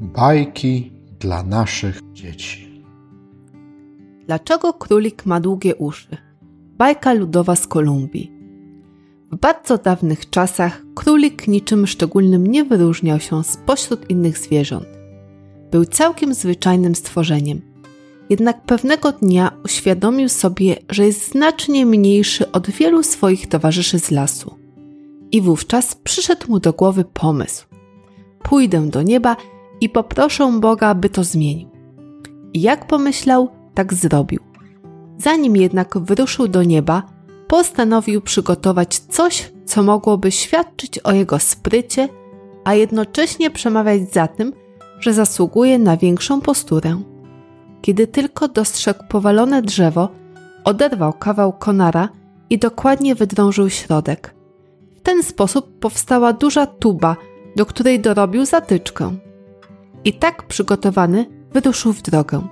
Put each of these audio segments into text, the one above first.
Bajki dla naszych dzieci. Dlaczego królik ma długie uszy? Bajka ludowa z Kolumbii. W bardzo dawnych czasach królik niczym szczególnym nie wyróżniał się spośród innych zwierząt. Był całkiem zwyczajnym stworzeniem. Jednak pewnego dnia uświadomił sobie, że jest znacznie mniejszy od wielu swoich towarzyszy z lasu. I wówczas przyszedł mu do głowy pomysł. Pójdę do nieba i poproszę Boga, by to zmienił. I jak pomyślał, tak zrobił. Zanim jednak wyruszył do nieba, postanowił przygotować coś, co mogłoby świadczyć o jego sprycie, a jednocześnie przemawiać za tym, że zasługuje na większą posturę. Kiedy tylko dostrzegł powalone drzewo, oderwał kawał konara i dokładnie wydrążył środek. W ten sposób powstała duża tuba, do której dorobił zatyczkę. I tak przygotowany wyruszył w drogę.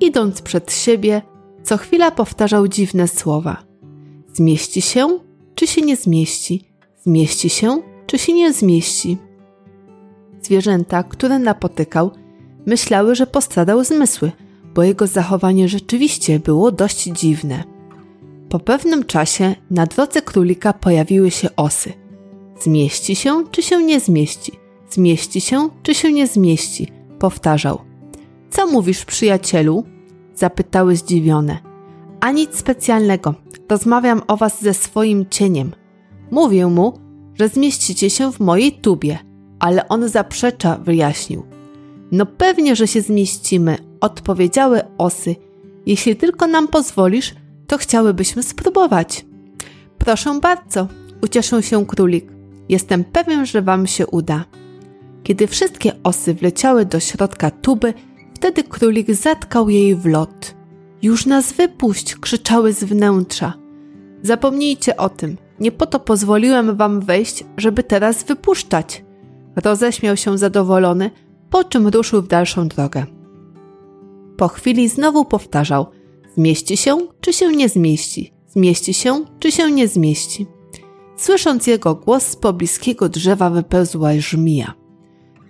Idąc przed siebie, co chwila powtarzał dziwne słowa. Zmieści się, czy się nie zmieści? Zmieści się, czy się nie zmieści? Zwierzęta, które napotykał, myślały, że postradał zmysły, bo jego zachowanie rzeczywiście było dość dziwne. Po pewnym czasie na drodze królika pojawiły się osy. Zmieści się, czy się nie zmieści? Zmieści się, czy się nie zmieści? Powtarzał. Co mówisz, przyjacielu? Zapytały zdziwione. A nic specjalnego. Rozmawiam o was ze swoim cieniem. Mówię mu, że zmieścicie się w mojej tubie, ale on zaprzecza, wyjaśnił. No pewnie, że się zmieścimy, odpowiedziały osy. Jeśli tylko nam pozwolisz, to chciałybyśmy spróbować. Proszę bardzo, ucieszył się królik. Jestem pewien, że wam się uda. Kiedy wszystkie osy wleciały do środka tuby, wtedy królik zatkał jej w lot. Już nas wypuść, krzyczały z wnętrza. Zapomnijcie o tym, nie po to pozwoliłem wam wejść, żeby teraz wypuszczać. Roześmiał się zadowolony, po czym ruszył w dalszą drogę. Po chwili znowu powtarzał: Zmieści się, czy się nie zmieści? Zmieści się, czy się nie zmieści? Słysząc jego głos z pobliskiego drzewa wypełzła żmija.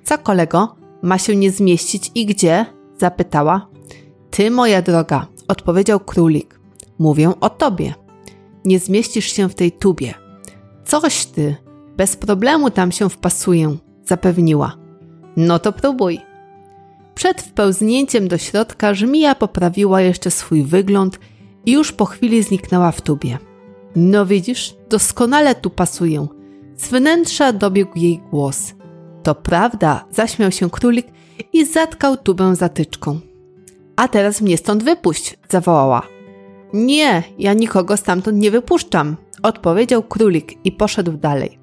Co kolego, ma się nie zmieścić i gdzie? zapytała. Ty, moja droga, odpowiedział królik. Mówię o tobie. Nie zmieścisz się w tej tubie. Coś ty, bez problemu tam się wpasuję, zapewniła. No to próbuj. Przed wpełznięciem do środka żmija poprawiła jeszcze swój wygląd i już po chwili zniknęła w tubie. No widzisz, doskonale tu pasuję. Z wnętrza dobiegł jej głos. To prawda, zaśmiał się królik i zatkał tubę zatyczką. A teraz mnie stąd wypuść, zawołała. Nie, ja nikogo stamtąd nie wypuszczam, odpowiedział królik i poszedł dalej.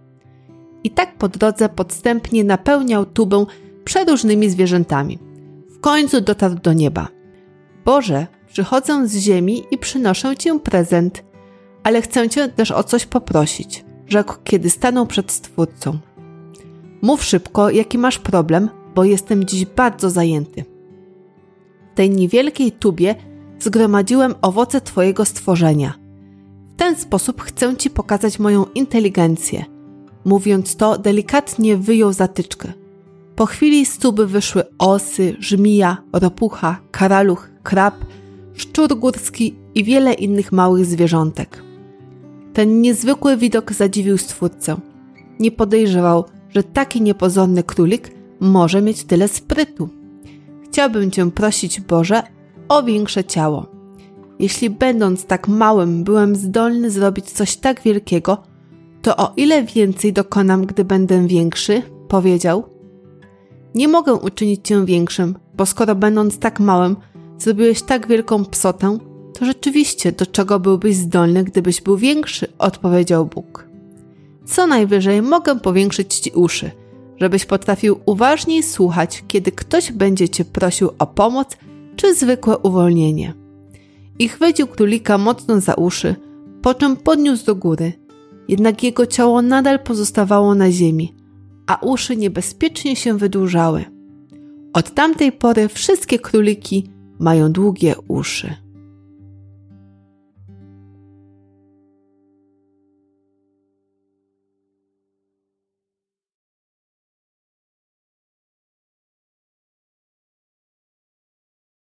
I tak po drodze podstępnie napełniał tubę przeróżnymi zwierzętami. W końcu dotarł do nieba. Boże, przychodzę z ziemi i przynoszę Ci prezent, ale chcę Cię też o coś poprosić, rzekł, kiedy stanął przed Stwórcą. Mów szybko, jaki masz problem, bo jestem dziś bardzo zajęty. W tej niewielkiej tubie zgromadziłem owoce Twojego stworzenia. W ten sposób chcę Ci pokazać moją inteligencję. Mówiąc to, delikatnie wyjął zatyczkę. Po chwili z tuby wyszły osy, żmija, ropucha, karaluch, krab, szczur górski i wiele innych małych zwierzątek. Ten niezwykły widok zadziwił stwórcę. Nie podejrzewał, że taki niepozorny królik może mieć tyle sprytu. Chciałbym Cię prosić, Boże, o większe ciało. Jeśli będąc tak małym byłem zdolny zrobić coś tak wielkiego, to o ile więcej dokonam, gdy będę większy, powiedział. Nie mogę uczynić cię większym, bo skoro będąc tak małym, zrobiłeś tak wielką psotę, to rzeczywiście do czego byłbyś zdolny, gdybyś był większy, odpowiedział Bóg. Co najwyżej mogę powiększyć ci uszy, żebyś potrafił uważniej słuchać, kiedy ktoś będzie cię prosił o pomoc czy zwykłe uwolnienie. I chwycił królika mocno za uszy, po czym podniósł do góry. Jednak jego ciało nadal pozostawało na ziemi, a uszy niebezpiecznie się wydłużały. Od tamtej pory wszystkie króliki mają długie uszy.